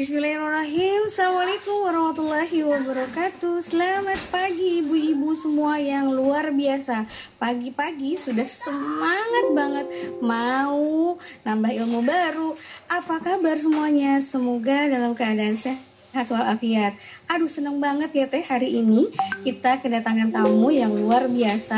Bismillahirrahmanirrahim. Assalamualaikum warahmatullahi wabarakatuh. Selamat pagi ibu-ibu semua yang luar biasa. Pagi-pagi sudah semangat banget. Mau nambah ilmu baru. Apa kabar semuanya? Semoga dalam keadaan sehat walafiat. Aduh seneng banget ya teh hari ini Kita kedatangan tamu yang luar biasa.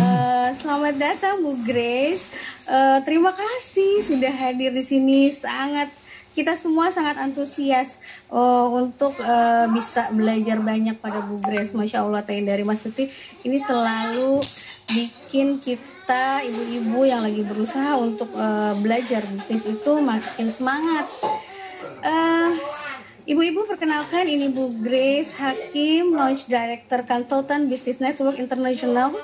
Uh, Selamat datang Bu Grace. Uh, Terima kasih sudah hadir di sini. Sangat kita semua sangat antusias uh, untuk uh, bisa belajar banyak pada Bu Grace. Masya Allah, tanya dari Mas Tuti ini selalu bikin kita ibu-ibu yang lagi berusaha untuk uh, belajar bisnis itu makin semangat. Uh, Ibu-ibu perkenalkan ini Bu Grace Hakim, Launch Director Consultant Business Network International,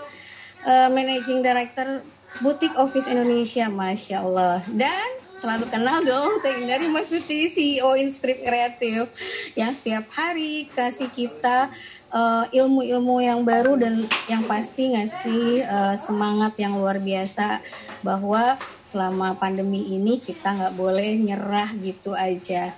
uh, Managing Director Boutique Office Indonesia, Masya Allah. Dan selalu kenal dong Teh dari Mas Tuti CEO Instrip Kreatif yang setiap hari kasih kita ilmu ilmu-ilmu yang baru dan yang pasti ngasih uh, semangat yang luar biasa bahwa selama pandemi ini kita nggak boleh nyerah gitu aja.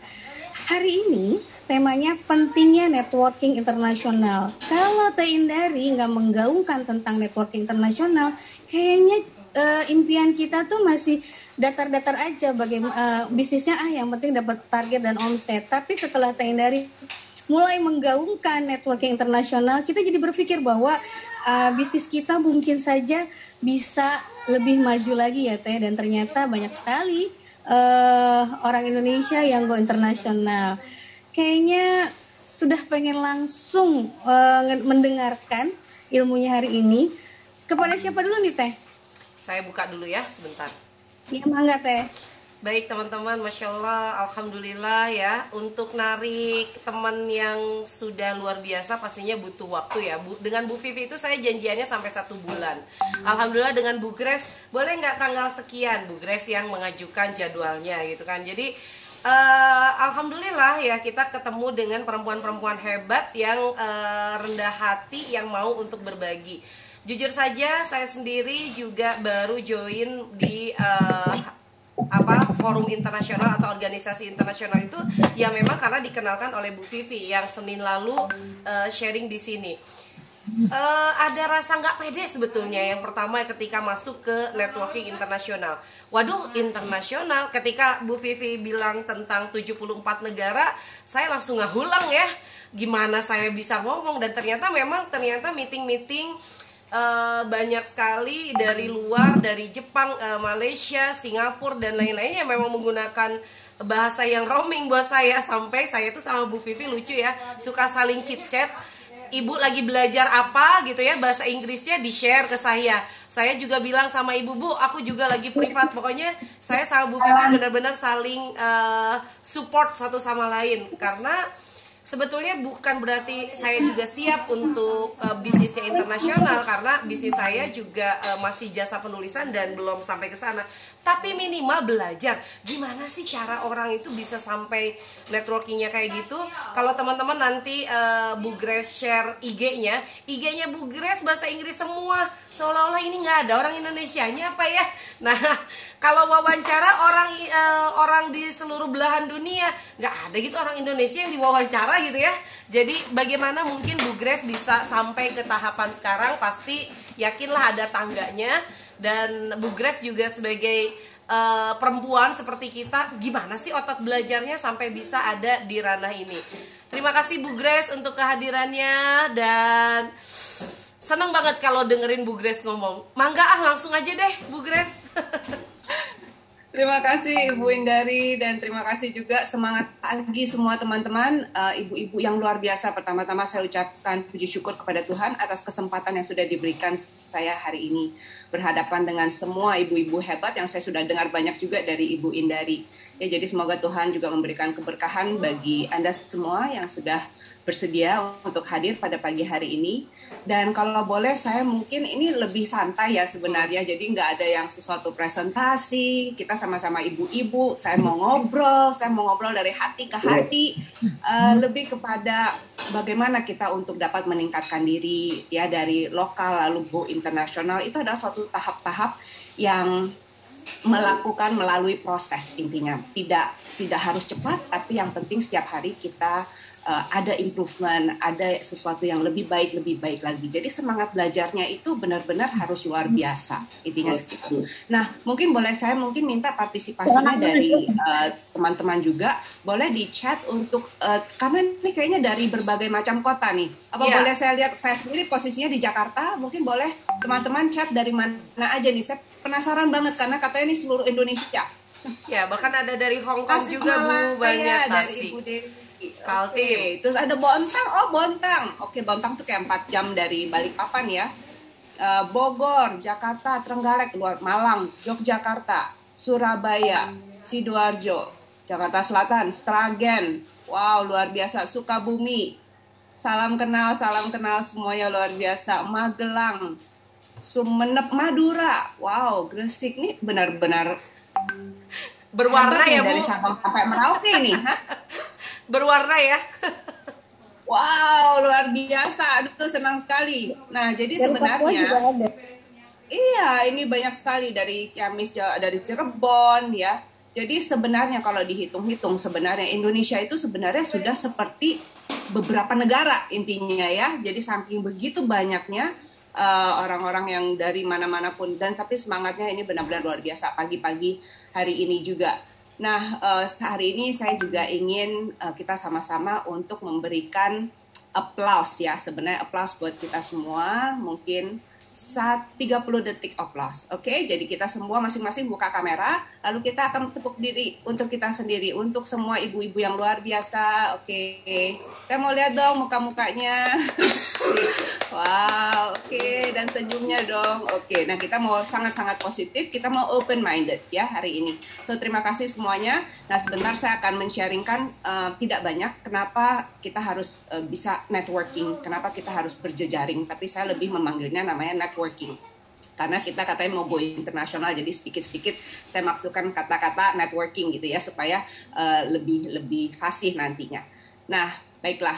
Hari ini temanya pentingnya networking internasional. Kalau Teh Indari nggak menggaungkan tentang networking internasional, kayaknya uh, impian kita tuh masih datar-datar aja bagaimana uh, bisnisnya ah yang penting dapat target dan omset. Tapi setelah dari mulai menggaungkan networking internasional kita jadi berpikir bahwa uh, bisnis kita mungkin saja bisa lebih maju lagi ya teh dan ternyata banyak sekali uh, orang Indonesia yang go internasional. Kayaknya sudah pengen langsung uh, mendengarkan ilmunya hari ini. Kepada siapa dulu nih teh saya buka dulu ya sebentar Iya mangga teh. Baik teman-teman, masya Allah, alhamdulillah ya. Untuk narik teman yang sudah luar biasa, pastinya butuh waktu ya. Bu, dengan Bu Vivi itu saya janjiannya sampai satu bulan. Alhamdulillah dengan Bu Grace, boleh nggak tanggal sekian Bu Grace yang mengajukan jadwalnya gitu kan. Jadi uh, alhamdulillah ya kita ketemu dengan perempuan-perempuan hebat yang uh, rendah hati yang mau untuk berbagi jujur saja saya sendiri juga baru join di uh, apa forum internasional atau organisasi internasional itu ya memang karena dikenalkan oleh Bu Vivi yang Senin lalu uh, sharing di sini. Uh, ada rasa nggak pede sebetulnya yang pertama ketika masuk ke networking internasional. Waduh, internasional ketika Bu Vivi bilang tentang 74 negara, saya langsung ngahulang ya. Gimana saya bisa ngomong dan ternyata memang ternyata meeting-meeting uh, banyak sekali dari luar dari Jepang, uh, Malaysia, Singapura dan lain-lain yang memang menggunakan bahasa yang roaming buat saya. Sampai saya tuh sama Bu Vivi lucu ya suka saling chit chat ibu lagi belajar apa gitu ya bahasa Inggrisnya di share ke saya. Saya juga bilang sama ibu bu aku juga lagi privat. Pokoknya saya sama Bu Vivi benar-benar saling uh, support satu sama lain. Karena sebetulnya bukan berarti saya juga siap untuk uh, bisnisnya internasional karena bisnis saya juga uh, masih jasa penulisan dan belum sampai ke sana. Tapi minimal belajar gimana sih cara orang itu bisa sampai networkingnya kayak gitu. Kalau teman-teman nanti uh, Bu Grace share IG-nya, IG-nya Bu Grace bahasa Inggris semua. Seolah-olah ini nggak ada orang Indonesia-nya apa ya? Nah, kalau wawancara orang uh, orang di seluruh belahan dunia nggak ada gitu orang Indonesia yang diwawancara gitu ya jadi bagaimana mungkin Bu Grace bisa sampai ke tahapan sekarang pasti yakinlah ada tangganya dan Bu Grace juga sebagai uh, perempuan seperti kita gimana sih otot belajarnya sampai bisa ada di ranah ini? Terima kasih Bu Grace untuk kehadirannya. Dan seneng banget kalau dengerin Bu Grace ngomong. Mangga ah langsung aja deh Bu Grace. Terima kasih Ibu Indari dan terima kasih juga. Semangat pagi semua teman-teman. Uh, ibu-ibu yang luar biasa. Pertama-tama saya ucapkan puji syukur kepada Tuhan atas kesempatan yang sudah diberikan saya hari ini berhadapan dengan semua ibu-ibu hebat yang saya sudah dengar banyak juga dari Ibu Indari. Ya jadi semoga Tuhan juga memberikan keberkahan bagi Anda semua yang sudah bersedia untuk hadir pada pagi hari ini. Dan kalau boleh saya mungkin ini lebih santai ya sebenarnya. Jadi nggak ada yang sesuatu presentasi. Kita sama-sama ibu-ibu. Saya mau ngobrol, saya mau ngobrol dari hati ke hati. Uh, lebih kepada bagaimana kita untuk dapat meningkatkan diri ya dari lokal lalu go internasional. Itu adalah suatu tahap-tahap yang melakukan melalui proses intinya tidak tidak harus cepat, tapi yang penting setiap hari kita uh, ada improvement, ada sesuatu yang lebih baik, lebih baik lagi. Jadi semangat belajarnya itu benar-benar harus luar biasa, intinya segitu. Nah, mungkin boleh saya mungkin minta partisipasinya dari uh, teman-teman uh, juga, boleh di chat untuk uh, karena ini kayaknya dari berbagai macam kota nih. Apa yeah. boleh saya lihat saya sendiri posisinya di Jakarta, mungkin boleh teman-teman chat dari mana aja nih. Saya penasaran banget karena katanya ini seluruh Indonesia. Ya, bahkan ada dari Hong Kong juga Bu, banyak ya, dari Ibu Dewi Kaltim. Okay. Terus ada Bontang. Oh, Bontang. Oke, okay, Bontang tuh kayak 4 jam dari Balikpapan ya. Uh, Bogor, Jakarta, Trenggalek, luar Malang, Yogyakarta, Surabaya, Sidoarjo, Jakarta Selatan, Stragen. Wow, luar biasa. Sukabumi. Salam kenal, salam kenal semuanya luar biasa. Magelang, Sumenep, Madura. Wow, Gresik nih benar-benar berwarna ya, Bu. Dari Sabang sampai Merauke nih, berwarna ya. wow, luar biasa. Aduh, senang sekali. Nah, jadi dari sebenarnya Iya, ini banyak sekali dari Ciamis, dari Cirebon ya. Jadi sebenarnya kalau dihitung-hitung sebenarnya Indonesia itu sebenarnya sudah seperti beberapa negara intinya ya. Jadi saking begitu banyaknya eh, orang-orang uh, yang dari mana-mana pun dan tapi semangatnya ini benar-benar luar biasa pagi-pagi hari ini juga. Nah, uh, hari ini saya juga ingin uh, kita sama-sama untuk memberikan applause ya. Sebenarnya applause buat kita semua. Mungkin 30 detik applause. Oke, okay? jadi kita semua masing-masing buka kamera, lalu kita akan tepuk diri untuk kita sendiri, untuk semua ibu-ibu yang luar biasa. Oke, okay. saya mau lihat dong muka-mukanya. wow, oke, okay. dan senyumnya dong. Oke, okay. nah kita mau sangat-sangat positif, kita mau open minded ya hari ini. So terima kasih semuanya. Nah sebentar saya akan men-sharingkan uh, tidak banyak kenapa kita harus uh, bisa networking, kenapa kita harus berjejaring, tapi saya lebih memanggilnya namanya networking karena kita katanya mau go internasional jadi sedikit-sedikit saya maksudkan kata-kata networking gitu ya supaya uh, lebih lebih fasih nantinya. Nah, baiklah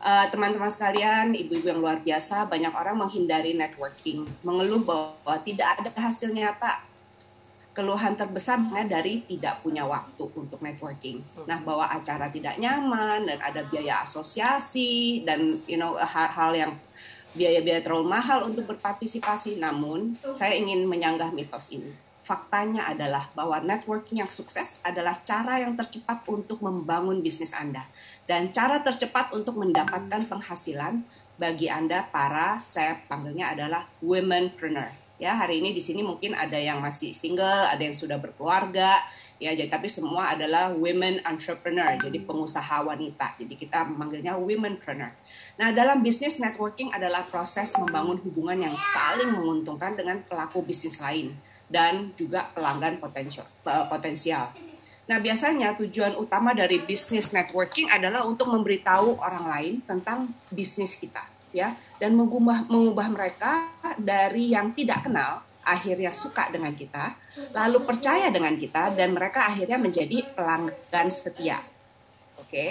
uh, teman-teman sekalian, ibu-ibu yang luar biasa, banyak orang menghindari networking, mengeluh bahwa tidak ada hasil nyata. Keluhan terbesarnya dari tidak punya waktu untuk networking. Nah, bahwa acara tidak nyaman dan ada biaya asosiasi dan you know hal-hal yang biaya-biaya terlalu mahal untuk berpartisipasi. Namun, saya ingin menyanggah mitos ini. Faktanya adalah bahwa networking yang sukses adalah cara yang tercepat untuk membangun bisnis Anda dan cara tercepat untuk mendapatkan penghasilan bagi Anda para saya panggilnya adalah womenpreneur. Ya, hari ini di sini mungkin ada yang masih single, ada yang sudah berkeluarga, ya jadi tapi semua adalah women entrepreneur, jadi pengusaha wanita. Jadi kita memanggilnya womenpreneur. Nah, dalam bisnis networking adalah proses membangun hubungan yang saling menguntungkan dengan pelaku bisnis lain dan juga pelanggan potensial. potensial. Nah, biasanya tujuan utama dari bisnis networking adalah untuk memberitahu orang lain tentang bisnis kita, ya, dan mengubah mengubah mereka dari yang tidak kenal akhirnya suka dengan kita, lalu percaya dengan kita dan mereka akhirnya menjadi pelanggan setia. Oke. Okay?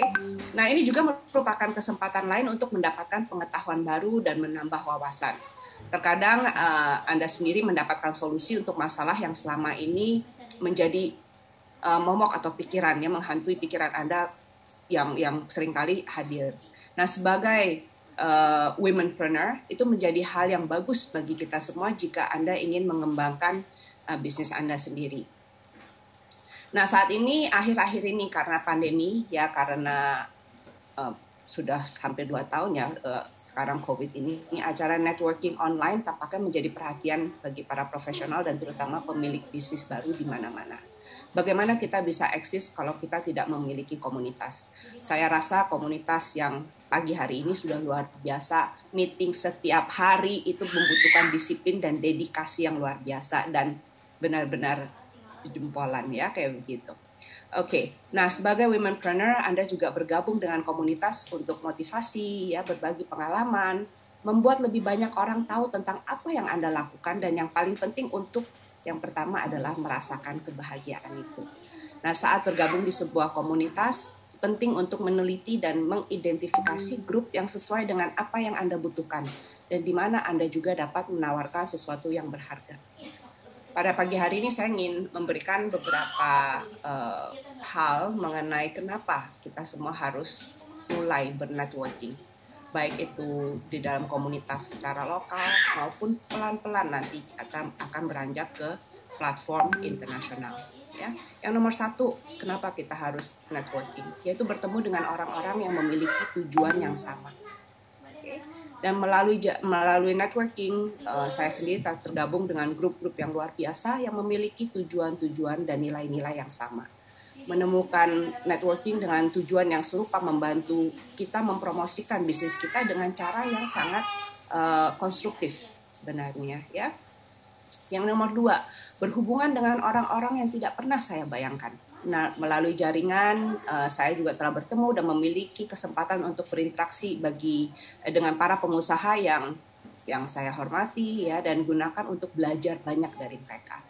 Nah, ini juga merupakan kesempatan lain untuk mendapatkan pengetahuan baru dan menambah wawasan. Terkadang uh, Anda sendiri mendapatkan solusi untuk masalah yang selama ini menjadi uh, momok atau pikiran yang menghantui pikiran Anda yang yang sering kali hadir. Nah, sebagai uh, womenpreneur itu menjadi hal yang bagus bagi kita semua jika Anda ingin mengembangkan uh, bisnis Anda sendiri. Nah saat ini akhir-akhir ini karena pandemi ya karena uh, sudah hampir dua tahun ya uh, sekarang COVID ini, ini acara networking online tampaknya menjadi perhatian bagi para profesional dan terutama pemilik bisnis baru di mana-mana. Bagaimana kita bisa eksis kalau kita tidak memiliki komunitas? Saya rasa komunitas yang pagi hari ini sudah luar biasa. Meeting setiap hari itu membutuhkan disiplin dan dedikasi yang luar biasa dan benar-benar jempolan ya kayak begitu. Oke, okay. nah sebagai womenpreneur Anda juga bergabung dengan komunitas untuk motivasi ya, berbagi pengalaman, membuat lebih banyak orang tahu tentang apa yang Anda lakukan dan yang paling penting untuk yang pertama adalah merasakan kebahagiaan itu. Nah, saat bergabung di sebuah komunitas, penting untuk meneliti dan mengidentifikasi grup yang sesuai dengan apa yang Anda butuhkan dan di mana Anda juga dapat menawarkan sesuatu yang berharga. Pada pagi hari ini saya ingin memberikan beberapa uh, hal mengenai kenapa kita semua harus mulai bernetworking. Baik itu di dalam komunitas secara lokal maupun pelan-pelan nanti akan akan beranjak ke platform internasional ya. Yang nomor satu kenapa kita harus networking? Yaitu bertemu dengan orang-orang yang memiliki tujuan yang sama dan melalui melalui networking uh, saya sendiri tergabung dengan grup-grup yang luar biasa yang memiliki tujuan-tujuan dan nilai-nilai yang sama. Menemukan networking dengan tujuan yang serupa membantu kita mempromosikan bisnis kita dengan cara yang sangat uh, konstruktif sebenarnya ya. Yang nomor dua berhubungan dengan orang-orang yang tidak pernah saya bayangkan Nah, melalui jaringan uh, saya juga telah bertemu dan memiliki kesempatan untuk berinteraksi bagi eh, dengan para pengusaha yang yang saya hormati ya dan gunakan untuk belajar banyak dari mereka.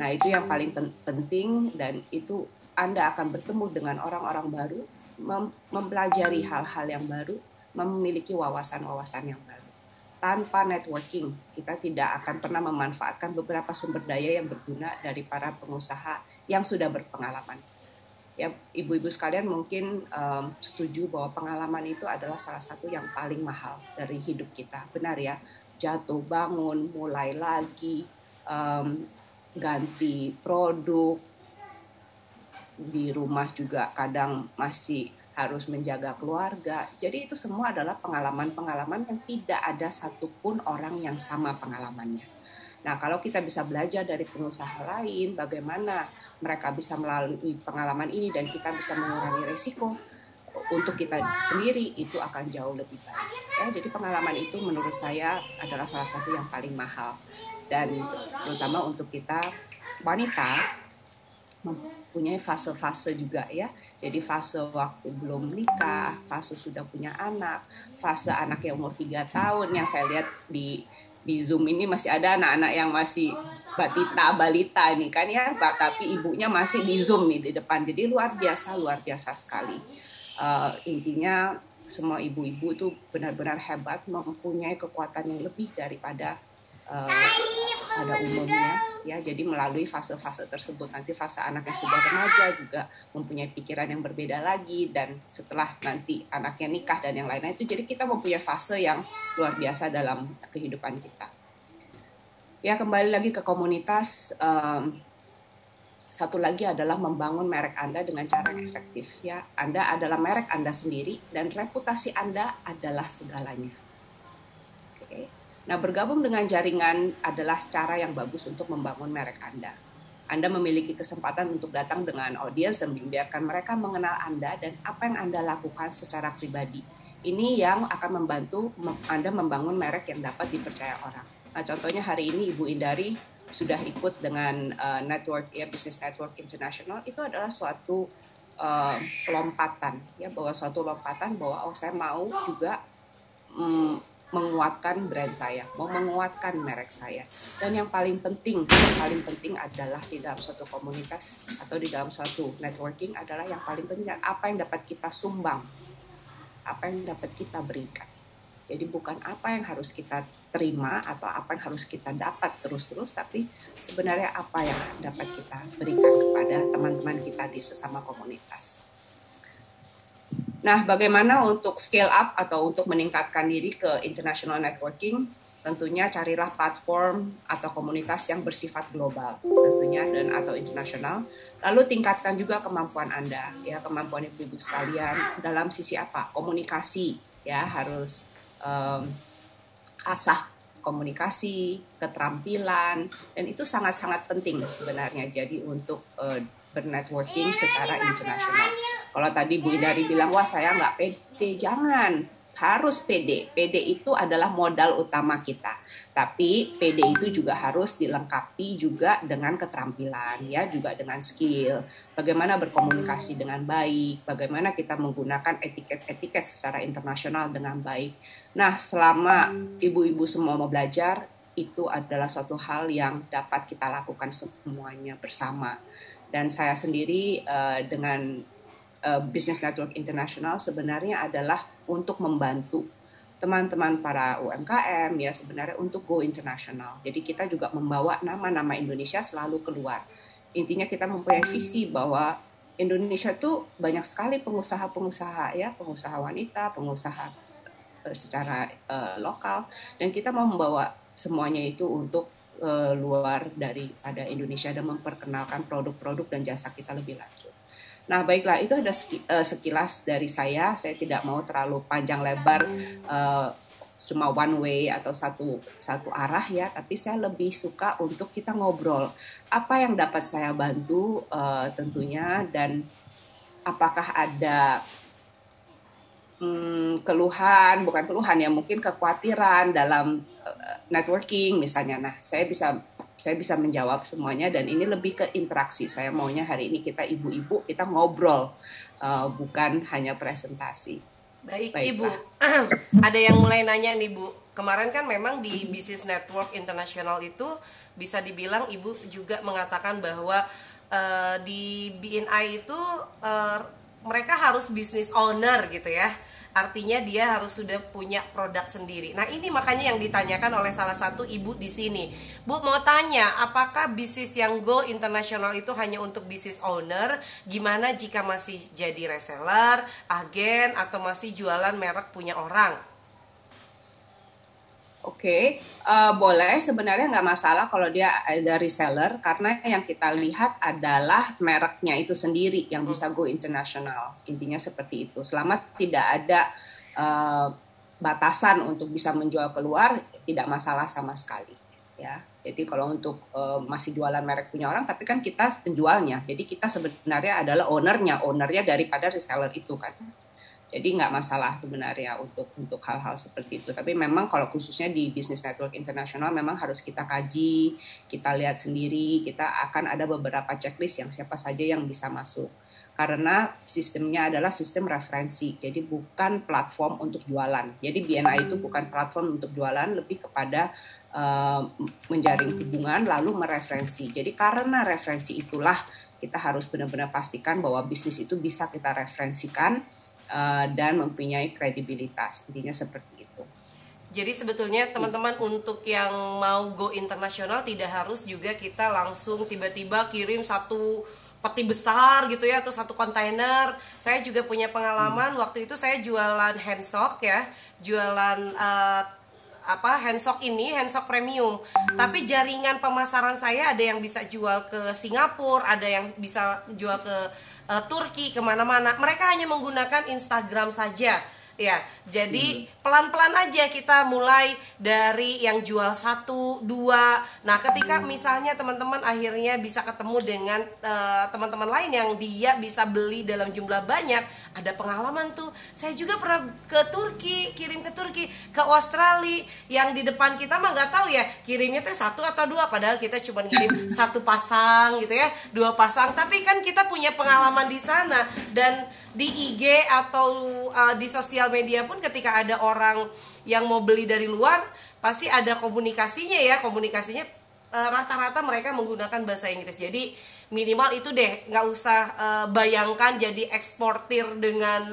Nah, itu yang paling penting dan itu Anda akan bertemu dengan orang-orang baru, mem mempelajari hal-hal yang baru, memiliki wawasan-wawasan yang baru. Tanpa networking, kita tidak akan pernah memanfaatkan beberapa sumber daya yang berguna dari para pengusaha yang sudah berpengalaman. Ya, ibu-ibu sekalian mungkin um, setuju bahwa pengalaman itu adalah salah satu yang paling mahal dari hidup kita. Benar ya, jatuh bangun, mulai lagi, um, ganti produk, di rumah juga kadang masih harus menjaga keluarga. Jadi itu semua adalah pengalaman-pengalaman yang tidak ada satupun orang yang sama pengalamannya. Nah, kalau kita bisa belajar dari pengusaha lain, bagaimana mereka bisa melalui pengalaman ini dan kita bisa mengurangi resiko untuk kita sendiri itu akan jauh lebih baik. Ya jadi pengalaman itu menurut saya adalah salah satu yang paling mahal. Dan terutama untuk kita wanita mempunyai fase-fase juga ya. Jadi fase waktu belum nikah fase sudah punya anak fase anak yang umur 3 tahun yang saya lihat di di Zoom ini masih ada anak-anak yang masih batita balita ini kan ya tapi ibunya masih di Zoom nih di depan. Jadi luar biasa luar biasa sekali. Uh, intinya semua ibu-ibu itu benar-benar hebat mempunyai kekuatan yang lebih daripada uh, pada umumnya ya jadi melalui fase-fase tersebut. Nanti fase anak yang sudah remaja juga mempunyai pikiran yang berbeda lagi. Dan setelah nanti anaknya nikah dan yang lainnya itu jadi kita mempunyai fase yang luar biasa dalam kehidupan kita. Ya kembali lagi ke komunitas um, satu lagi adalah membangun merek Anda dengan cara yang efektif ya. Anda adalah merek Anda sendiri dan reputasi Anda adalah segalanya. Nah, bergabung dengan jaringan adalah cara yang bagus untuk membangun merek Anda. Anda memiliki kesempatan untuk datang dengan audiens dan membiarkan mereka mengenal Anda dan apa yang Anda lakukan secara pribadi. Ini yang akan membantu Anda membangun merek yang dapat dipercaya orang. Nah, contohnya hari ini Ibu Indari sudah ikut dengan uh, network ya Business Network International itu adalah suatu uh, lompatan ya bahwa suatu lompatan bahwa oh saya mau juga um, menguatkan brand saya, mau menguatkan merek saya. Dan yang paling penting, yang paling penting adalah di dalam suatu komunitas atau di dalam suatu networking adalah yang paling penting apa yang dapat kita sumbang, apa yang dapat kita berikan. Jadi bukan apa yang harus kita terima atau apa yang harus kita dapat terus-terus, tapi sebenarnya apa yang dapat kita berikan kepada teman-teman kita di sesama komunitas. Nah, bagaimana untuk scale up atau untuk meningkatkan diri ke international networking? Tentunya carilah platform atau komunitas yang bersifat global, tentunya dan atau internasional. Lalu tingkatkan juga kemampuan Anda, ya kemampuan ibu-ibu sekalian dalam sisi apa? Komunikasi, ya harus um, asah komunikasi, keterampilan, dan itu sangat-sangat penting sebenarnya. Jadi untuk uh, bernetworking secara internasional. Kalau tadi Bu Indari bilang, wah saya nggak pede, jangan. Harus pede. Pede itu adalah modal utama kita. Tapi PD itu juga harus dilengkapi juga dengan keterampilan, ya, juga dengan skill. Bagaimana berkomunikasi dengan baik, bagaimana kita menggunakan etiket-etiket secara internasional dengan baik. Nah, selama ibu-ibu semua mau belajar, itu adalah suatu hal yang dapat kita lakukan semuanya bersama. Dan saya sendiri uh, dengan uh, Business Network International sebenarnya adalah untuk membantu teman-teman para UMKM ya sebenarnya untuk go international. Jadi kita juga membawa nama-nama Indonesia selalu keluar. Intinya kita mempunyai visi bahwa Indonesia itu banyak sekali pengusaha-pengusaha ya, pengusaha wanita, pengusaha uh, secara uh, lokal dan kita mau membawa semuanya itu untuk uh, luar daripada Indonesia dan memperkenalkan produk-produk dan jasa kita lebih lanjut. Nah, baiklah, itu ada eh, sekilas dari saya. Saya tidak mau terlalu panjang lebar uh, cuma one way atau satu satu arah ya, tapi saya lebih suka untuk kita ngobrol. Apa yang dapat saya bantu uh, tentunya dan apakah ada hmm, keluhan, bukan keluhan ya, mungkin kekhawatiran dalam networking misalnya. Nah, saya bisa saya bisa menjawab semuanya dan ini lebih ke interaksi. Saya maunya hari ini kita ibu-ibu kita ngobrol uh, bukan hanya presentasi. Baik, Baiklah. Ibu. Ada yang mulai nanya nih, Bu. Kemarin kan memang di Business Network Internasional itu bisa dibilang Ibu juga mengatakan bahwa uh, di BNI itu uh, mereka harus business owner gitu ya artinya dia harus sudah punya produk sendiri. Nah, ini makanya yang ditanyakan oleh salah satu ibu di sini. Bu mau tanya, apakah bisnis yang go internasional itu hanya untuk bisnis owner? Gimana jika masih jadi reseller, agen atau masih jualan merek punya orang? Oke, okay. uh, eh, boleh sebenarnya nggak masalah kalau dia ada reseller karena yang kita lihat adalah mereknya itu sendiri yang bisa go internasional. Intinya seperti itu. Selama tidak ada uh, batasan untuk bisa menjual keluar, tidak masalah sama sekali. Ya, jadi kalau untuk uh, masih jualan merek punya orang, tapi kan kita penjualnya. Jadi kita sebenarnya adalah ownernya, ownernya daripada reseller itu kan. Jadi nggak masalah sebenarnya untuk untuk hal-hal seperti itu. Tapi memang kalau khususnya di bisnis network internasional memang harus kita kaji, kita lihat sendiri, kita akan ada beberapa checklist yang siapa saja yang bisa masuk. Karena sistemnya adalah sistem referensi, jadi bukan platform untuk jualan. Jadi BNI itu bukan platform untuk jualan, lebih kepada uh, menjaring hubungan lalu mereferensi. Jadi karena referensi itulah kita harus benar-benar pastikan bahwa bisnis itu bisa kita referensikan uh, dan mempunyai kredibilitas. Intinya seperti itu. Jadi sebetulnya teman-teman untuk yang mau go internasional tidak harus juga kita langsung tiba-tiba kirim satu peti besar gitu ya atau satu kontainer. Saya juga punya pengalaman hmm. waktu itu saya jualan handsock ya, jualan uh, apa handsock ini handsock premium hmm. tapi jaringan pemasaran saya ada yang bisa jual ke Singapura ada yang bisa jual ke uh, Turki ke mana-mana. Mereka hanya menggunakan Instagram saja ya jadi hmm. pelan-pelan aja kita mulai dari yang jual satu dua. Nah ketika hmm. misalnya teman-teman akhirnya bisa ketemu dengan uh, teman-teman lain yang dia bisa beli dalam jumlah banyak ada pengalaman tuh. Saya juga pernah ke Turki kirim ke Turki ke Australia. Yang di depan kita mah nggak tahu ya kirimnya tuh satu atau dua. Padahal kita cuma kirim satu pasang gitu ya dua pasang. Tapi kan kita punya pengalaman di sana. Dan di IG atau uh, di sosial media pun ketika ada orang yang mau beli dari luar pasti ada komunikasinya ya komunikasinya uh, rata-rata mereka menggunakan bahasa Inggris. Jadi minimal itu deh nggak usah uh, bayangkan jadi eksportir dengan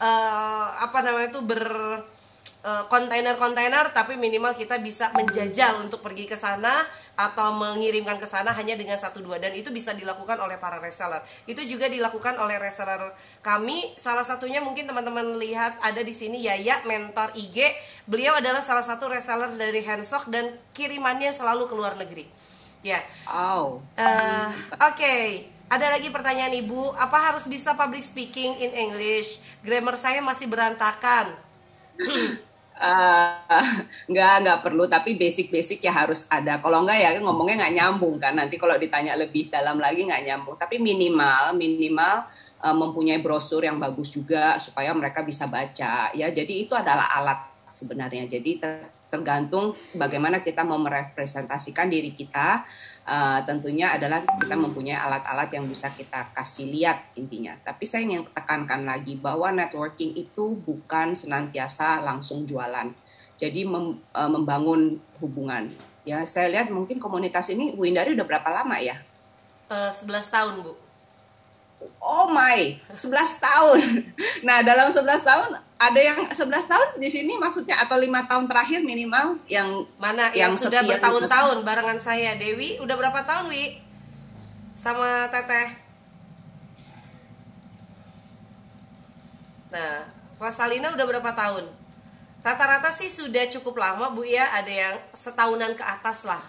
uh, apa namanya itu ber kontainer-kontainer tapi minimal kita bisa menjajal untuk pergi ke sana atau mengirimkan ke sana hanya dengan satu dua dan itu bisa dilakukan oleh para reseller. Itu juga dilakukan oleh reseller kami. Salah satunya mungkin teman-teman lihat ada di sini Yaya mentor IG. Beliau adalah salah satu reseller dari Handsock dan kirimannya selalu ke luar negeri. Ya. Oh. Uh, Oke. Okay. Ada lagi pertanyaan Ibu, apa harus bisa public speaking in English? Grammar saya masih berantakan. uh, nggak nggak perlu tapi basic-basic ya harus ada. Kalau nggak ya ngomongnya nggak nyambung kan. Nanti kalau ditanya lebih dalam lagi nggak nyambung. Tapi minimal minimal uh, mempunyai brosur yang bagus juga supaya mereka bisa baca ya. Jadi itu adalah alat sebenarnya. Jadi ter tergantung bagaimana kita mau merepresentasikan diri kita uh, tentunya adalah kita mempunyai alat-alat yang bisa kita kasih lihat intinya. Tapi saya ingin tekankan lagi bahwa networking itu bukan senantiasa langsung jualan. Jadi mem, uh, membangun hubungan. Ya, saya lihat mungkin komunitas ini Bu Indari udah berapa lama ya? Uh, eh, 11 tahun, Bu. Oh my, 11 tahun. Nah, dalam 11 tahun ada yang 11 tahun di sini maksudnya atau lima tahun terakhir minimal yang mana? Yang, yang sudah bertahun-tahun barengan saya. Dewi udah berapa tahun Wi? Sama Teteh. Nah Rosalina udah berapa tahun? Rata-rata sih sudah cukup lama Bu ya. Ada yang setahunan ke atas lah.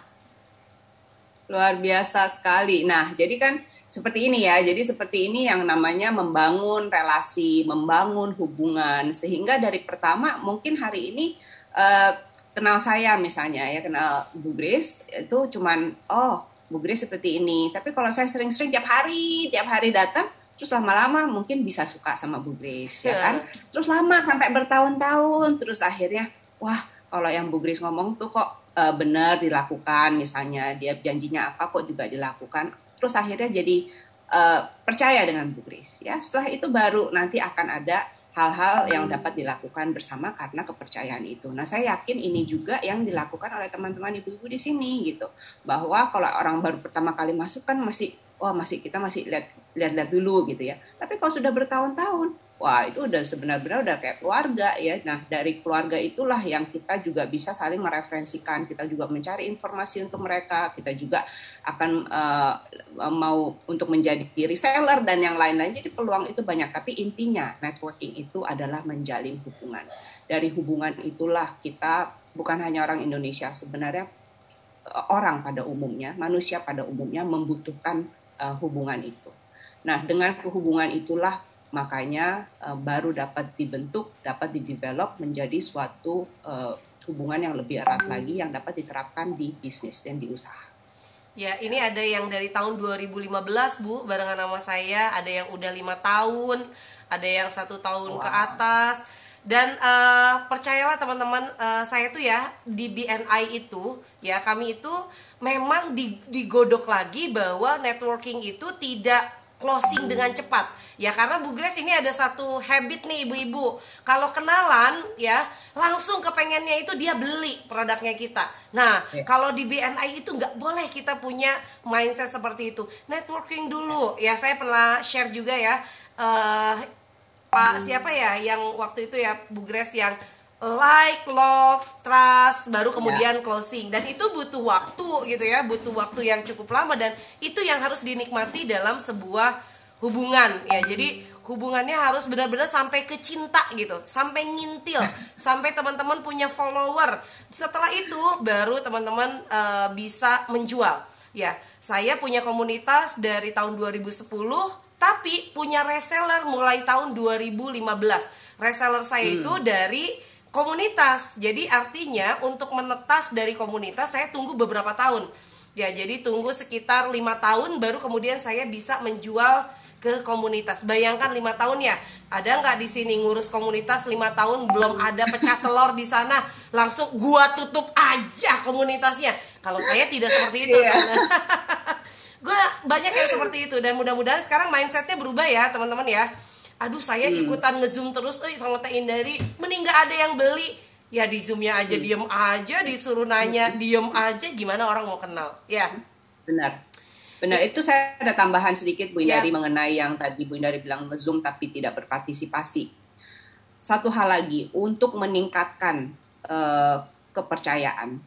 Luar biasa sekali. Nah jadi kan seperti ini ya. Jadi seperti ini yang namanya membangun relasi, membangun hubungan sehingga dari pertama mungkin hari ini uh, kenal saya misalnya ya kenal Bu Grace itu cuman oh Bu Grace seperti ini. Tapi kalau saya sering-sering tiap hari tiap hari datang terus lama-lama mungkin bisa suka sama Bu Grace ya kan. Terus lama sampai bertahun-tahun terus akhirnya wah kalau yang Bu Grace ngomong tuh kok uh, benar dilakukan misalnya dia janjinya apa kok juga dilakukan terus akhirnya jadi uh, percaya dengan Bu Kris ya setelah itu baru nanti akan ada hal-hal yang dapat dilakukan bersama karena kepercayaan itu. Nah, saya yakin ini juga yang dilakukan oleh teman-teman ibu-ibu di sini gitu. Bahwa kalau orang baru pertama kali masuk kan masih wah masih kita masih lihat lihat dulu gitu ya. Tapi kalau sudah bertahun-tahun wah itu udah sebenarnya udah kayak keluarga ya. Nah dari keluarga itulah yang kita juga bisa saling mereferensikan, kita juga mencari informasi untuk mereka, kita juga akan uh, mau untuk menjadi reseller dan yang lain-lain. Jadi peluang itu banyak, tapi intinya networking itu adalah menjalin hubungan. Dari hubungan itulah kita bukan hanya orang Indonesia sebenarnya eh, orang pada umumnya, manusia pada umumnya membutuhkan uh, hubungan itu. Nah, dengan kehubungan itulah makanya uh, baru dapat dibentuk, dapat didevelop menjadi suatu uh, hubungan yang lebih erat lagi yang dapat diterapkan di bisnis dan di usaha. Ya, ini ada yang dari tahun 2015 Bu, barengan nama saya, ada yang udah lima tahun, ada yang satu tahun wow. ke atas. Dan uh, percayalah teman-teman, uh, saya tuh ya di BNI itu, ya kami itu memang digodok lagi bahwa networking itu tidak closing dengan cepat Ya karena Bu Grace ini ada satu habit nih ibu-ibu. Kalau kenalan ya langsung kepengennya itu dia beli produknya kita. Nah ya. kalau di BNI itu nggak boleh kita punya mindset seperti itu. Networking dulu ya saya pernah share juga ya. Uh, Pak siapa ya yang waktu itu ya Bu Grace yang like, love, trust, baru ya. kemudian closing. Dan itu butuh waktu gitu ya, butuh waktu yang cukup lama dan itu yang harus dinikmati dalam sebuah hubungan ya jadi hubungannya harus benar-benar sampai ke cinta gitu sampai ngintil sampai teman-teman punya follower setelah itu baru teman-teman uh, bisa menjual ya saya punya komunitas dari tahun 2010 tapi punya reseller mulai tahun 2015 reseller saya hmm. itu dari komunitas jadi artinya untuk menetas dari komunitas saya tunggu beberapa tahun ya jadi tunggu sekitar lima tahun baru kemudian saya bisa menjual ke komunitas. Bayangkan lima tahun ya, ada nggak di sini ngurus komunitas lima tahun belum ada pecah telur di sana, langsung gua tutup aja komunitasnya. Kalau saya tidak seperti itu, yeah. gue banyak yang seperti itu dan mudah-mudahan sekarang mindsetnya berubah ya teman-teman ya. Aduh saya hmm. ikutan ngezoom terus, eh sama Teh Indari, mending nggak ada yang beli. Ya di zoomnya aja hmm. diem aja, disuruh nanya diem aja, gimana orang mau kenal? Ya. Benar Benar, itu saya ada tambahan sedikit Bu Indari ya. mengenai yang tadi Bu Indari bilang Zoom tapi tidak berpartisipasi. Satu hal lagi, untuk meningkatkan uh, kepercayaan,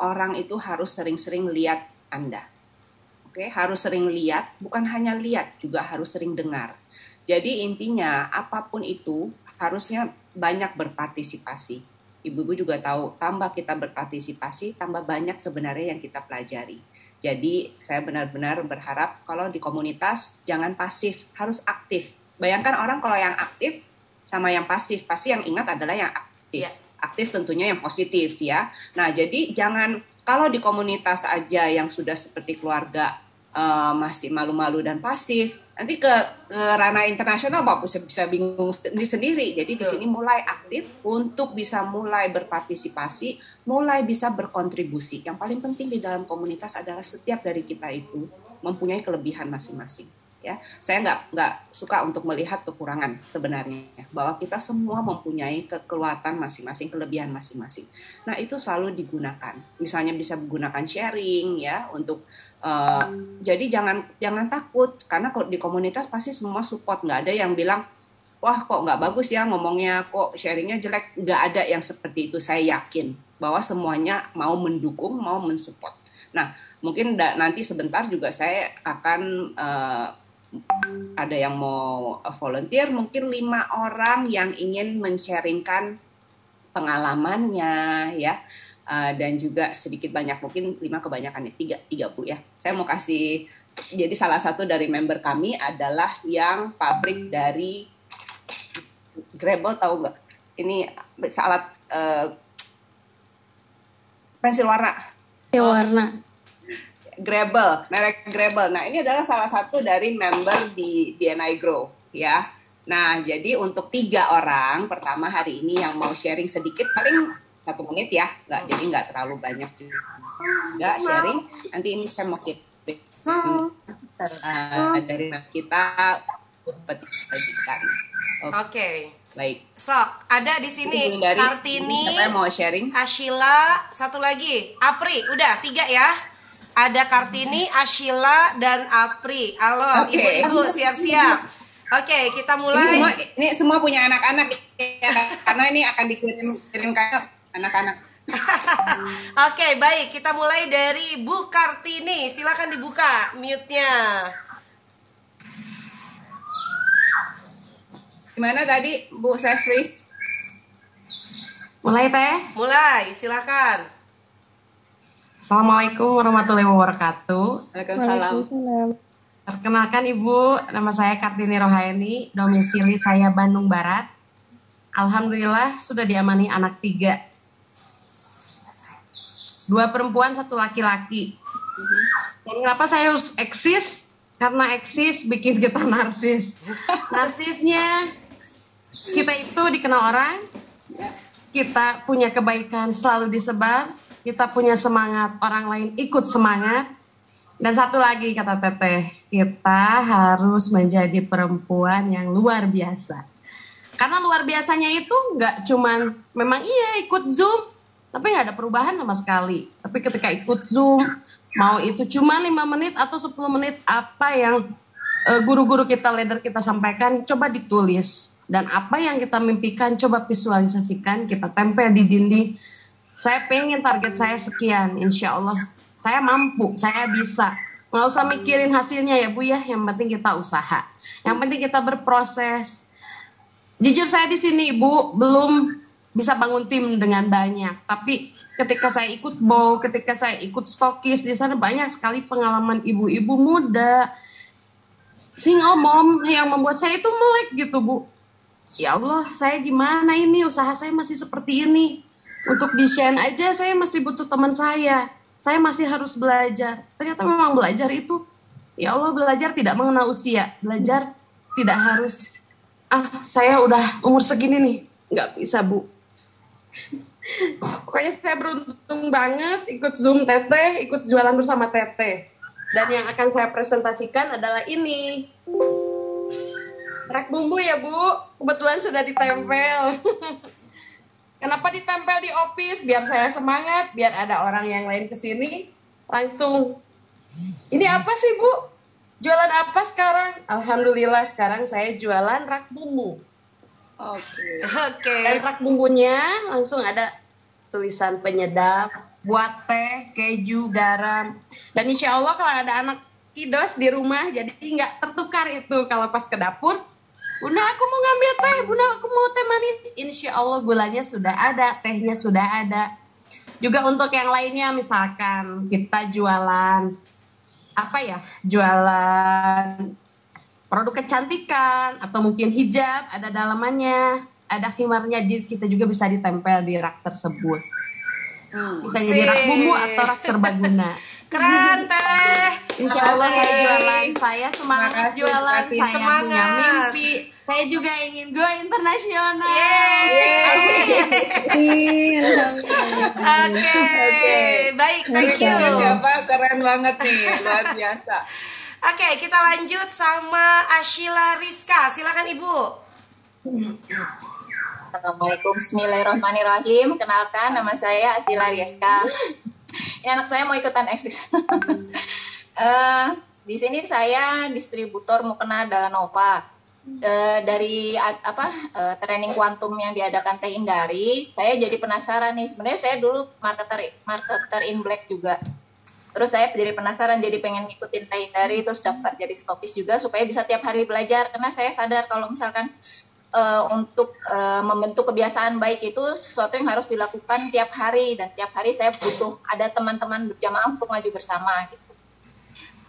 orang itu harus sering-sering lihat Anda. Oke, harus sering lihat, bukan hanya lihat, juga harus sering dengar. Jadi intinya apa pun itu harusnya banyak berpartisipasi. Ibu-ibu juga tahu, tambah kita berpartisipasi, tambah banyak sebenarnya yang kita pelajari jadi saya benar-benar berharap kalau di komunitas jangan pasif, harus aktif. Bayangkan orang kalau yang aktif sama yang pasif, pasti yang ingat adalah yang aktif. Yeah. Aktif tentunya yang positif ya. Nah jadi jangan kalau di komunitas aja yang sudah seperti keluarga uh, masih malu-malu dan pasif, nanti ke, ke ranah internasional bapak bisa bisa bingung sendiri. Jadi di sini mulai aktif untuk bisa mulai berpartisipasi mulai bisa berkontribusi. Yang paling penting di dalam komunitas adalah setiap dari kita itu mempunyai kelebihan masing-masing. Ya, saya nggak nggak suka untuk melihat kekurangan sebenarnya bahwa kita semua mempunyai kekuatan masing-masing, kelebihan masing-masing. Nah itu selalu digunakan. Misalnya bisa menggunakan sharing ya untuk uh, jadi jangan jangan takut karena di komunitas pasti semua support nggak ada yang bilang wah kok nggak bagus ya ngomongnya, kok sharingnya jelek. Nggak ada yang seperti itu. Saya yakin bahwa semuanya mau mendukung, mau mensupport. Nah, mungkin nanti sebentar juga saya akan uh, ada yang mau volunteer, mungkin lima orang yang ingin men-sharingkan pengalamannya ya. Uh, dan juga sedikit banyak mungkin lima kebanyakan tiga tiga bu ya saya mau kasih jadi salah satu dari member kami adalah yang pabrik dari Grebel tahu nggak? Ini alat uh, pensil warna. Pensil warna. Grebel, merek Grebel. Nah ini adalah salah satu dari member di DNI Grow ya. Nah jadi untuk tiga orang pertama hari ini yang mau sharing sedikit paling satu menit ya, nggak jadi nggak terlalu banyak juga. Sharing. Nanti ini saya mau kita uh, dari kita petikan. Oke. Okay. Baik. Sok, ada di sini dari, Kartini, siapa yang mau sharing? Ashila, satu lagi, Apri, udah tiga ya. Ada Kartini, Ashila, dan Apri. Halo, okay. ibu-ibu siap-siap. Oke, okay, kita mulai. Ini semua, ini semua punya anak-anak ya, karena ini akan dikirim kirim anak-anak. Oke, okay, baik. Kita mulai dari Bu Kartini. Silakan dibuka mute-nya. Gimana tadi Bu Sefri? Mulai teh? Mulai, silakan. Assalamualaikum warahmatullahi wabarakatuh. Waalaikumsalam. Perkenalkan Ibu, nama saya Kartini Rohaini, domisili saya Bandung Barat. Alhamdulillah sudah diamani anak tiga. Dua perempuan, satu laki-laki. Dan kenapa saya harus eksis? Karena eksis bikin kita narsis. Narsisnya kita itu dikenal orang, kita punya kebaikan selalu disebar, kita punya semangat, orang lain ikut semangat. Dan satu lagi kata Teteh, kita harus menjadi perempuan yang luar biasa. Karena luar biasanya itu nggak cuman memang iya ikut Zoom, tapi nggak ada perubahan sama sekali. Tapi ketika ikut Zoom, mau itu cuma lima menit atau 10 menit apa yang Eh, guru-guru kita, leader kita sampaikan, coba ditulis. Dan apa yang kita mimpikan, coba visualisasikan, kita tempel di dinding. Saya pengen target saya sekian, insya Allah. Saya mampu, saya bisa. Nggak usah mikirin hasilnya ya Bu ya, yang penting kita usaha. Yang penting kita berproses. Jujur saya di sini Ibu belum bisa bangun tim dengan banyak. Tapi ketika saya ikut bow, ketika saya ikut stokis di sana banyak sekali pengalaman ibu-ibu muda, single mom yang membuat saya itu melek gitu bu. Ya Allah saya gimana ini? Usaha saya masih seperti ini. Untuk di share aja saya masih butuh teman saya. Saya masih harus belajar. Ternyata memang belajar itu ya Allah belajar tidak mengenal usia. Belajar tidak harus ah saya udah umur segini nih. Nggak bisa bu pokoknya saya beruntung banget ikut zoom teteh ikut jualan bersama teteh dan yang akan saya presentasikan adalah ini. Rak bumbu ya Bu, kebetulan sudah ditempel. Kenapa ditempel di office? Biar saya semangat, biar ada orang yang lain ke sini langsung. Ini apa sih Bu? Jualan apa sekarang? Alhamdulillah sekarang saya jualan rak bumbu. Oke. Oke. Okay. Rak bumbunya langsung ada tulisan penyedap, buat teh, keju, garam. Dan insya Allah kalau ada anak kidos di rumah, jadi nggak tertukar itu kalau pas ke dapur. Bunda aku mau ngambil teh, bunda aku mau teh manis. Insya Allah gulanya sudah ada, tehnya sudah ada. Juga untuk yang lainnya misalkan kita jualan apa ya, jualan produk kecantikan atau mungkin hijab ada dalamannya, ada himarnya, kita juga bisa ditempel di rak tersebut. Hmm. Bisa jadi rak bumbu atau rak serbaguna. Keren teh. Insya Allah saya jualan. Saya semangat Makasih, jualan. Saya semangat. punya mimpi. Saya juga ingin go internasional. Oke, okay. baik, thank you. Siapa keren banget nih, luar biasa. Oke, okay, kita lanjut sama Ashila Rizka. Silakan Ibu. Assalamualaikum Bismillahirrahmanirrahim Kenalkan nama saya Asila Rieska Ini anak saya mau ikutan eksis uh, Di sini saya distributor mukena Dalanova eh, dari a- apa eh, training kuantum yang diadakan Teh Indari, saya jadi penasaran nih. Sebenarnya saya dulu marketer marketer in black juga. Terus saya jadi penasaran, jadi pengen ngikutin Teh terus daftar jadi stokis juga supaya bisa tiap hari belajar. Karena saya sadar kalau misalkan eh, untuk eh, membentuk kebiasaan baik itu sesuatu yang harus dilakukan tiap hari dan tiap hari saya butuh ada teman-teman berjamaah untuk maju bersama gitu.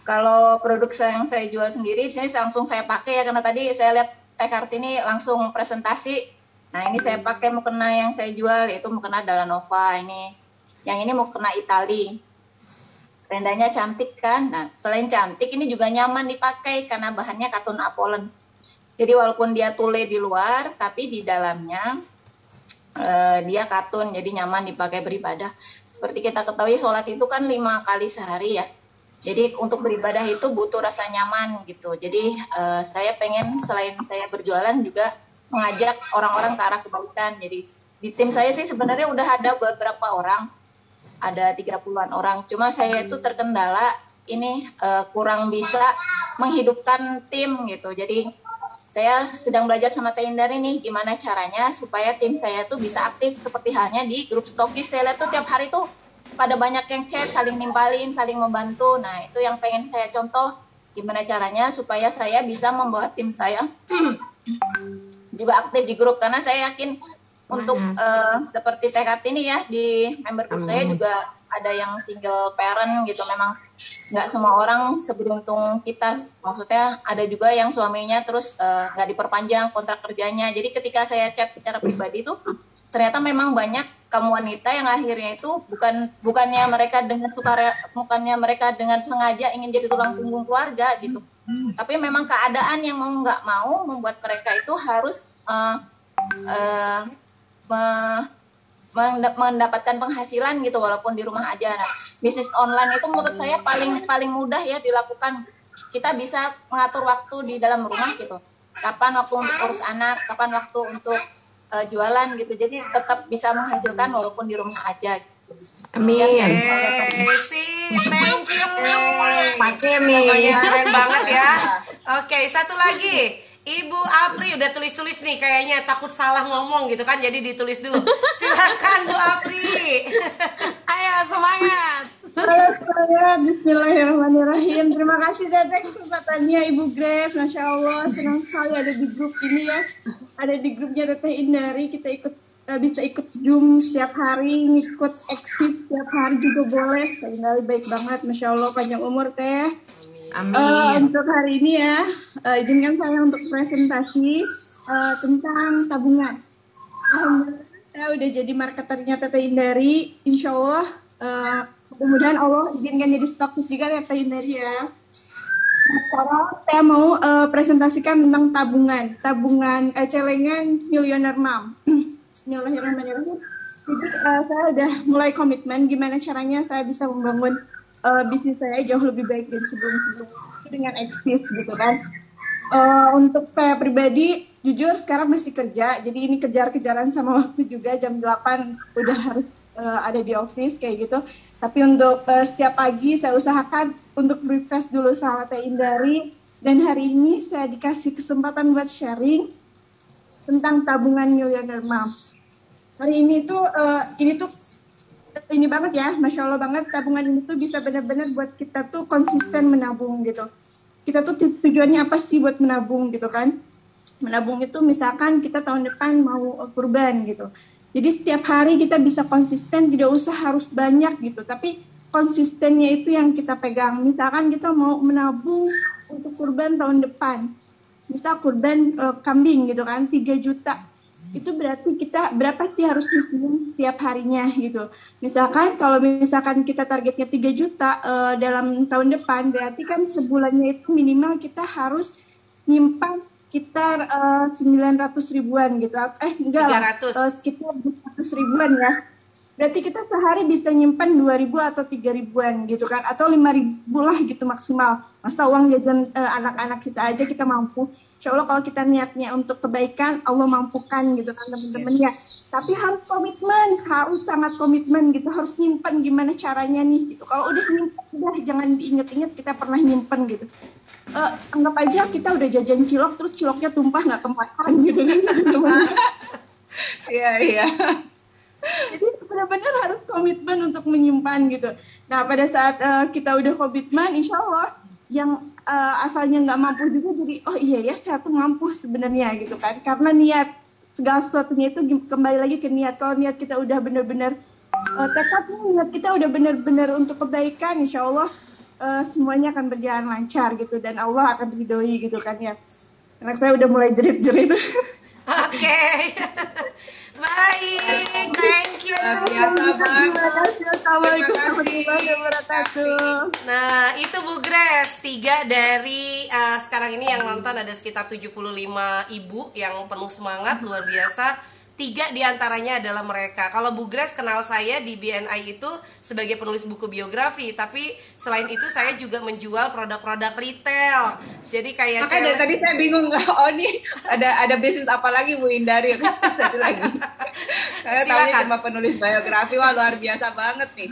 Kalau produk saya- yang saya jual sendiri di sini langsung saya pakai ya karena tadi saya lihat Teh Kartini langsung presentasi. Nah, ini saya pakai mukena yang saya jual yaitu mukena Dalanova ini. Yang ini mukena Itali. Rendanya cantik kan? Nah, selain cantik ini juga nyaman dipakai karena bahannya katun apolen. Jadi walaupun dia tule di luar, tapi di dalamnya eh, dia katun, jadi nyaman dipakai beribadah. Seperti kita ketahui, sholat itu kan lima kali sehari ya. Jadi untuk beribadah itu butuh rasa nyaman gitu. Jadi eh, saya pengen selain saya berjualan juga mengajak orang-orang ke arah kebaikan. Jadi di tim saya sih sebenarnya udah ada beberapa orang, ada 30-an orang. Cuma saya itu terkendala ini eh, kurang bisa menghidupkan tim gitu. Jadi saya sedang belajar sama Teh Indar ini gimana caranya supaya tim saya tuh bisa aktif seperti halnya di grup stokis. Saya lihat tuh tiap hari tuh pada banyak yang chat, saling nimpalin, saling membantu. Nah, itu yang pengen saya contoh gimana caranya supaya saya bisa membawa tim saya juga aktif di grup karena saya yakin untuk eh, seperti TKT ini ya di member group saya juga ada yang single parent gitu. Memang nggak semua orang seberuntung kita. Maksudnya ada juga yang suaminya terus eh, nggak diperpanjang kontrak kerjanya. Jadi ketika saya chat secara pribadi itu ternyata memang banyak kamu wanita yang akhirnya itu bukan bukannya mereka dengan suka bukannya mereka dengan sengaja ingin jadi tulang punggung keluarga gitu. Tapi memang keadaan yang mau nggak mau membuat mereka itu harus eh, me- menda- mendapatkan penghasilan gitu walaupun di rumah aja. Nah, bisnis online itu menurut saya paling paling mudah ya dilakukan. Kita bisa mengatur waktu di dalam rumah gitu. Kapan waktu untuk urus anak, kapan waktu untuk eh, jualan gitu. Jadi tetap bisa menghasilkan walaupun di rumah aja. Gitu. Amin. Sih, thank you. Pakai keren banget ya. Oke, satu lagi. Ibu Apri udah tulis-tulis nih kayaknya takut salah ngomong gitu kan jadi ditulis dulu. Silakan Bu Apri. Ayo semangat. Halo semuanya, Bismillahirrahmanirrahim. Terima kasih Teteh kesempatannya Ibu Grace, Masya Allah senang sekali ada di grup ini ya. Ada di grupnya Teteh Indari, kita ikut eh, bisa ikut Zoom setiap hari, ngikut eksis setiap hari juga boleh. Teteh Indari baik banget, Masya Allah panjang umur Teh. Amin. untuk hari ini ya, eh, izinkan saya untuk presentasi eh, tentang tabungan. Alhamdulillah saya udah jadi marketernya Teteh Indari. Insya Allah, eh, mudah-mudahan Allah izinkan jadi stokis juga Teteh Indari ya. Sekarang saya mau eh, presentasikan tentang tabungan, tabungan eh, celengan Millionaire Mom. Bismillahirrahmanirrahim. Jadi eh, saya udah mulai komitmen gimana caranya saya bisa membangun eh, bisnis saya jauh lebih baik dari sebelum-sebelumnya dengan eksis gitu kan. Eh, untuk saya pribadi jujur sekarang masih kerja. Jadi ini kejar-kejaran sama waktu juga jam 8 udah harus eh, ada di office kayak gitu. Tapi untuk eh, setiap pagi saya usahakan untuk breakfast dulu sama Teh Indari. Dan hari ini saya dikasih kesempatan buat sharing tentang tabungan Millionaire Mom hari ini tuh eh, ini tuh ini banget ya, masya Allah banget tabungan ini tuh bisa benar-benar buat kita tuh konsisten menabung gitu. Kita tuh tu- tujuannya apa sih buat menabung gitu kan? Menabung itu misalkan kita tahun depan mau kurban gitu. Jadi setiap hari kita bisa konsisten, tidak usah harus banyak gitu. Tapi konsistennya itu yang kita pegang. Misalkan kita mau menabung untuk kurban tahun depan. Misal kurban eh, kambing gitu kan, 3 juta itu berarti kita berapa sih harus nyisihin tiap harinya gitu. Misalkan kalau misalkan kita targetnya 3 juta eh, dalam tahun depan berarti kan sebulannya itu minimal kita harus nyimpan sekitar eh, 900 ribuan gitu. Eh enggak lah, 300. eh, sekitar 200 ribuan ya. Berarti kita sehari bisa nyimpan 2000 atau 3000 ribuan gitu kan atau 5000 lah gitu maksimal. Masa uang jajan eh, anak-anak kita aja kita mampu. Insya Allah kalau kita niatnya untuk kebaikan Allah mampukan gitu kan teman-teman ya. Tapi harus komitmen, harus sangat komitmen gitu, harus nyimpan gimana caranya nih gitu. Kalau udah nyimpan udah jangan diinget-inget kita pernah nyimpen gitu. eh, anggap aja kita udah jajan cilok terus ciloknya tumpah nggak kemakan gitu kan teman-teman. Iya, iya. Jadi benar-benar harus komitmen untuk menyimpan gitu. Nah pada saat eh, kita udah komitmen, insya Allah yang eh, asalnya nggak mampu juga jadi oh iya ya saya tuh mampu sebenarnya gitu kan. Karena niat segala sesuatunya itu kembali lagi ke niat. Kalau niat kita udah benar-benar eh, tekadnya niat kita udah benar-benar untuk kebaikan, insya Allah eh, semuanya akan berjalan lancar gitu dan Allah akan ridhoi gitu kan ya. Anak saya udah mulai jerit-jerit. Oke. Baik, thank you. Biasa banget. Assalamualaikum warahmatullahi wabarakatuh. Nah, itu Bu Grace, tiga dari eh, sekarang ini yang nonton ada sekitar 75 ibu yang penuh semangat luar biasa. Tiga di antaranya adalah mereka. Kalau Bu Grace kenal saya di BNI itu sebagai penulis buku biografi, tapi selain itu saya juga menjual produk-produk retail. Jadi kayak Makanya cewek- tadi saya bingung oh nih ada ada bisnis apa lagi Bu Indari satu lagi. Saya tahunya Silakan. cuma penulis biografi wah luar biasa banget nih.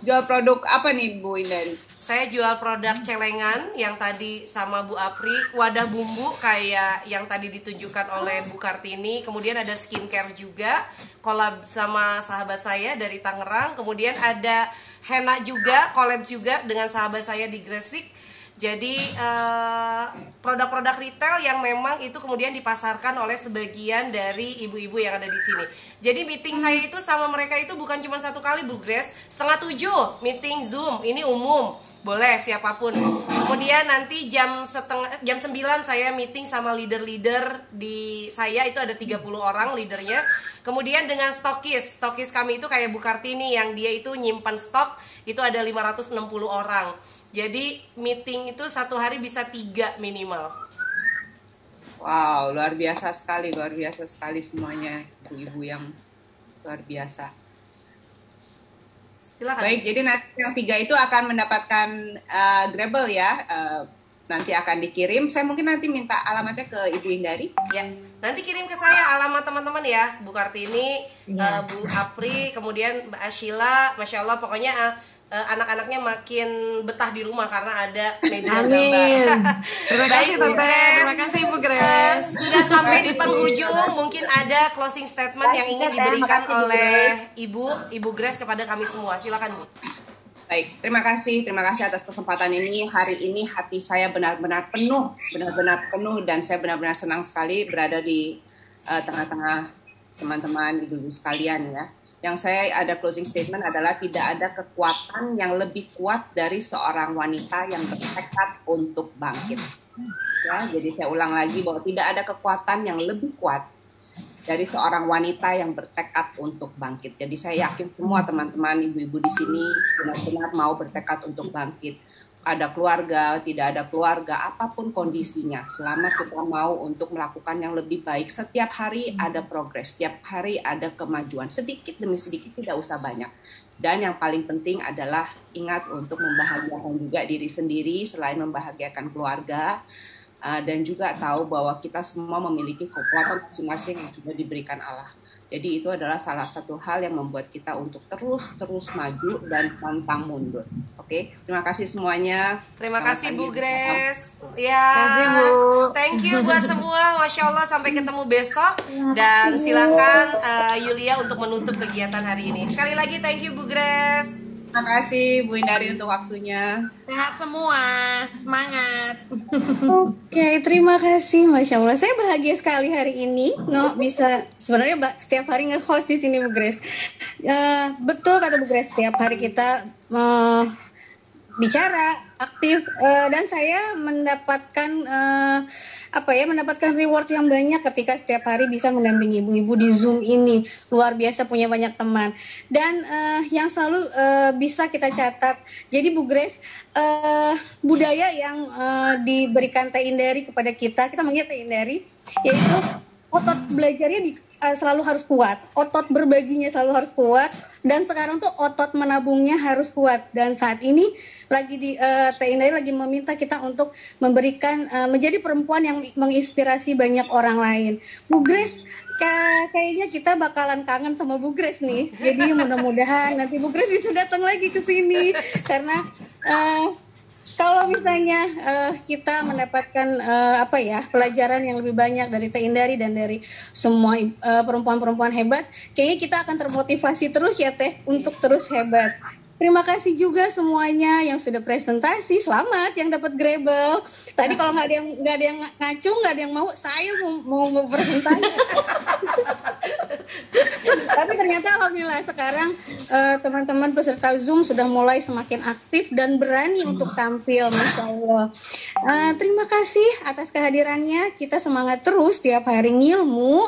Jual produk apa nih Bu Indari? Saya jual produk celengan yang tadi sama Bu Apri, wadah bumbu kayak yang tadi ditunjukkan oleh Bu Kartini, kemudian ada skincare juga, collab sama sahabat saya dari Tangerang, kemudian ada henna juga, collab juga dengan sahabat saya di Gresik. Jadi eh, produk-produk retail yang memang itu kemudian dipasarkan oleh sebagian dari ibu-ibu yang ada di sini. Jadi meeting saya itu sama mereka itu bukan cuma satu kali Bu Grace, setengah tujuh meeting Zoom, ini umum, boleh siapa pun. Kemudian nanti jam setengah jam 9 saya meeting sama leader-leader di saya itu ada 30 orang leadernya. Kemudian dengan stokis, stokis kami itu kayak Bu Kartini yang dia itu nyimpan stok itu ada 560 orang. Jadi meeting itu satu hari bisa tiga minimal. Wow, luar biasa sekali, luar biasa sekali semuanya ibu-ibu yang luar biasa. Silakan. Baik, jadi nanti yang tiga itu akan mendapatkan uh, Grable ya. Uh, nanti akan dikirim. Saya mungkin nanti minta alamatnya ke Ibu Indari. Ya, nanti kirim ke saya alamat teman-teman ya, Bu Kartini, eh, Bu Apri, kemudian Mbak Ashila, masya Allah pokoknya eh, eh, anak-anaknya makin betah di rumah karena ada media Amin. gambar. Terima kasih Bu Tante. Terima kasih Bu Eh, Grace. sudah sampai di penghujung, mungkin ada closing statement yang ingin diberikan oleh Ibu Ibu Grace kepada kami semua. Silakan Bu. Baik, terima kasih, terima kasih atas kesempatan ini. Hari ini hati saya benar-benar penuh, benar-benar penuh dan saya benar-benar senang sekali berada di eh, tengah-tengah teman-teman ibu-ibu sekalian ya. Yang saya ada closing statement adalah tidak ada kekuatan yang lebih kuat dari seorang wanita yang bertekad untuk bangkit. Ya, jadi saya ulang lagi bahwa tidak ada kekuatan yang lebih kuat dari seorang wanita yang bertekad untuk bangkit. Jadi saya yakin semua teman-teman ibu-ibu di sini benar-benar mau bertekad untuk bangkit. Ada keluarga, tidak ada keluarga, apa pun kondisinya, selama kita mau untuk melakukan yang lebih baik, setiap hari ada progres, setiap hari ada kemajuan, sedikit demi sedikit, tidak usah banyak. Dan yang paling penting adalah ingat untuk membahagiakan juga diri sendiri selain membahagiakan keluarga, Uh, dan juga tahu bahwa kita semua memiliki kekuatan masing-masing yang sudah diberikan Allah. Jadi itu adalah salah satu hal yang membuat kita untuk terus-terus maju dan pantang mundur. Oke, terima kasih semuanya. Terima Selamat kasih. Bu Grace. Ya. kasih, Bu. Thank you buat semua. Masya Allah sampai ketemu besok. Dan silakan eh, Yulia untuk menutup kegiatan hari ini. Sekali lagi thank you Bu Grace. Terima kasih Bu Indari untuk waktunya. Sehat semua. Semangat. Oke, terima kasih, masya Allah. Saya bahagia sekali hari ini nggak bisa sebenarnya Mbak, setiap hari nge-host di sini Bu Grace. Eh, betul kata Bu Grace, setiap hari kita eh, bicara aktif eh, dan saya mendapatkan eh, apa ya mendapatkan reward yang banyak ketika setiap hari bisa mendampingi ibu-ibu di Zoom ini. Luar biasa punya banyak teman. Dan eh, yang selalu eh, bisa kita catat. Jadi Bu Grace eh, budaya yang eh, diberikan Teh Indari kepada kita kita manggil Teh Indari yaitu otot belajarnya di- eh, selalu harus kuat otot berbaginya selalu harus kuat dan sekarang tuh otot menabungnya harus kuat dan saat ini lagi di eh, Teh Indari lagi meminta kita untuk memberikan eh, menjadi perempuan yang menginspirasi banyak orang lain. Bu Grace ka- kayaknya kita bakalan kangen sama Bu Grace nih. Jadi mudah-mudahan nanti Bu Grace bisa datang lagi ke sini karena eh, kalau misalnya eh, kita mendapatkan eh, apa ya pelajaran yang lebih banyak dari Teh Indari dan dari semua eh, perempuan-perempuan hebat, kayaknya kita akan termotivasi terus ya Teh untuk terus hebat. Terima kasih juga semuanya yang sudah presentasi. Selamat yang dapat Grebel. Tadi kalau nggak ada yang nggak ada yang ngacu, nggak ada yang mau, saya mau mau, mau presentasi. Tapi ternyata alhamdulillah sekarang eh, teman-teman peserta Zoom sudah mulai semakin aktif dan berani untuk tampil, masya Allah. Eh, terima kasih atas kehadirannya. Kita semangat terus tiap hari ngilmu.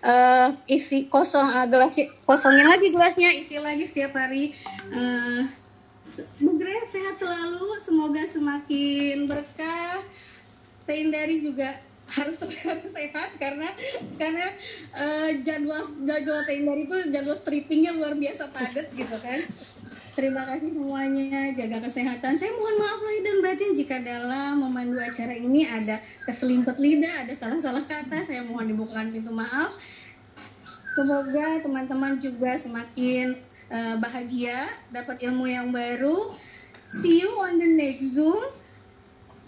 Eh, isi kosong eh, gelas kosongin lagi gelasnya, isi lagi setiap hari. Bu Grace sehat selalu, semoga semakin berkah. Teh Indari juga harus harus sehat karena karena eh, jadwal jadwal Teh Indari itu jadwal strippingnya luar biasa padat gitu kan. Terima kasih semuanya, jaga kesehatan. Saya mohon maaf lahir dan batin jika dalam memandu acara ini ada keselimpet lidah, ada salah-salah kata. Saya mohon dibukakan pintu maaf. Semoga teman-teman juga semakin eh, bahagia, dapat ilmu yang baru. See you on the next Zoom.